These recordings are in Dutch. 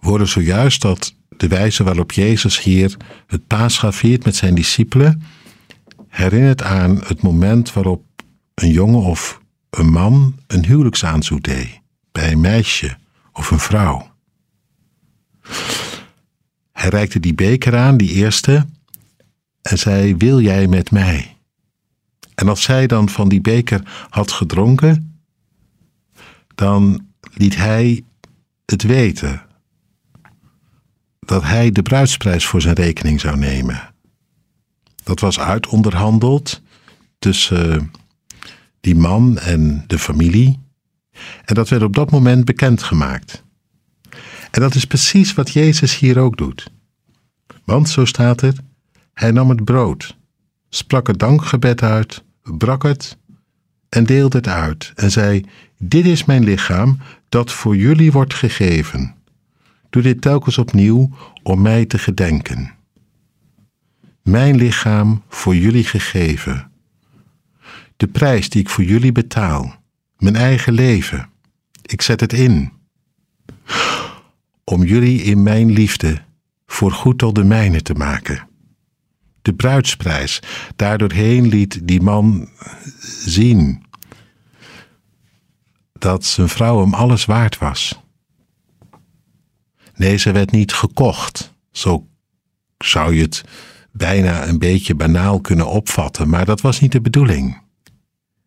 hoorden zojuist dat de wijze waarop Jezus hier het paascha viert met zijn discipelen herinnert aan het moment waarop een jongen of een man een huwelijksaanzoek deed bij een meisje of een vrouw. Hij reikte die beker aan, die eerste, en zei: Wil jij met mij? En als zij dan van die beker had gedronken, dan liet hij het weten dat hij de bruidsprijs voor zijn rekening zou nemen. Dat was uitonderhandeld tussen die man en de familie. En dat werd op dat moment bekendgemaakt. En dat is precies wat Jezus hier ook doet. Want zo staat het: Hij nam het brood, sprak het dankgebed uit, brak het en deelde het uit en zei: Dit is mijn lichaam dat voor jullie wordt gegeven. Doe dit telkens opnieuw om mij te gedenken. Mijn lichaam voor jullie gegeven. De prijs die ik voor jullie betaal, mijn eigen leven. Ik zet het in. Om jullie in mijn liefde voor goed tot de mijne te maken. De bruidsprijs, daardoorheen liet die man zien dat zijn vrouw hem alles waard was. Nee, ze werd niet gekocht. Zo zou je het bijna een beetje banaal kunnen opvatten, maar dat was niet de bedoeling.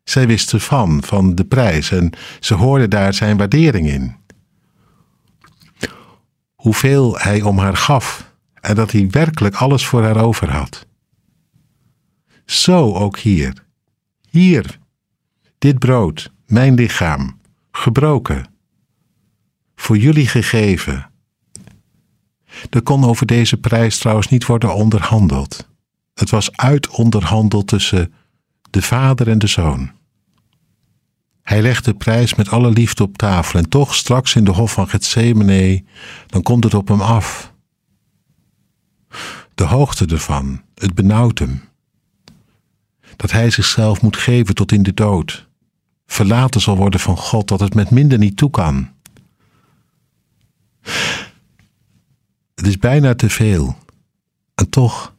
Zij wist ervan, van de prijs, en ze hoorde daar zijn waardering in. Hoeveel hij om haar gaf en dat hij werkelijk alles voor haar over had. Zo ook hier. Hier, dit brood, mijn lichaam, gebroken, voor jullie gegeven. Er kon over deze prijs trouwens niet worden onderhandeld. Het was uitonderhandeld tussen de vader en de zoon. Hij legt de prijs met alle liefde op tafel en toch straks in de hof van Gethsemane, dan komt het op hem af. De hoogte ervan, het benauwt hem. Dat hij zichzelf moet geven tot in de dood, verlaten zal worden van God, dat het met minder niet toe kan. Het is bijna te veel. En toch,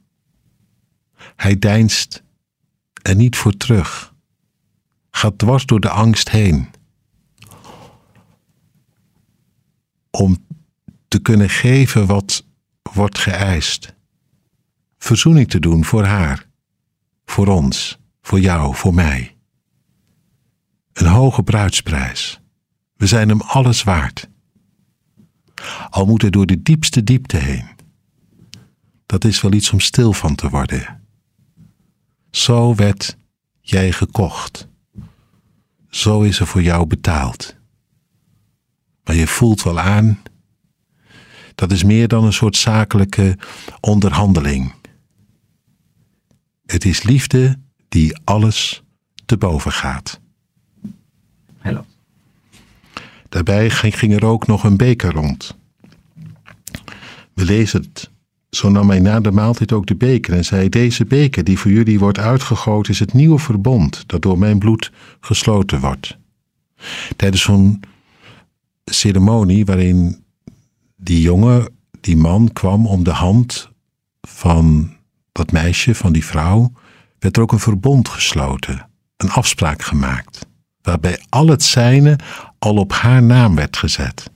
hij deinst er niet voor terug, gaat dwars door de angst heen. Om te kunnen geven wat wordt geëist. Verzoening te doen voor haar, voor ons, voor jou, voor mij. Een hoge bruidsprijs. We zijn hem alles waard. Al moet hij door de diepste diepte heen. Dat is wel iets om stil van te worden. Zo werd jij gekocht. Zo is er voor jou betaald. Maar je voelt wel aan, dat is meer dan een soort zakelijke onderhandeling. Het is liefde die alles te boven gaat. Hello. Daarbij ging er ook nog een beker rond. We lezen het. Zo nam hij na de maaltijd ook de beker en zei: Deze beker die voor jullie wordt uitgegoten, is het nieuwe verbond dat door mijn bloed gesloten wordt. Tijdens zo'n ceremonie waarin die jongen, die man kwam om de hand van dat meisje, van die vrouw, werd er ook een verbond gesloten, een afspraak gemaakt, waarbij al het zijne al op haar naam werd gezet.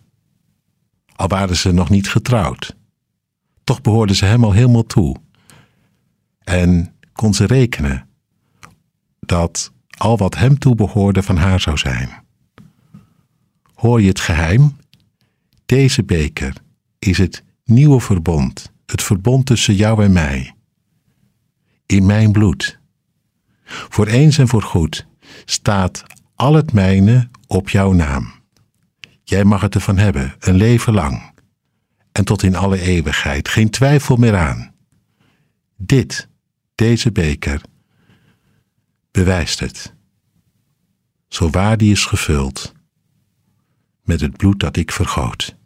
Al waren ze nog niet getrouwd. Toch behoorden ze hem al helemaal toe. En kon ze rekenen dat al wat hem toebehoorde van haar zou zijn. Hoor je het geheim? Deze beker is het nieuwe verbond, het verbond tussen jou en mij. In mijn bloed. Voor eens en voor goed staat al het mijne op jouw naam. Jij mag het ervan hebben, een leven lang. En tot in alle eeuwigheid, geen twijfel meer aan. Dit, deze beker, bewijst het. Zo waar die is gevuld met het bloed dat ik vergoot.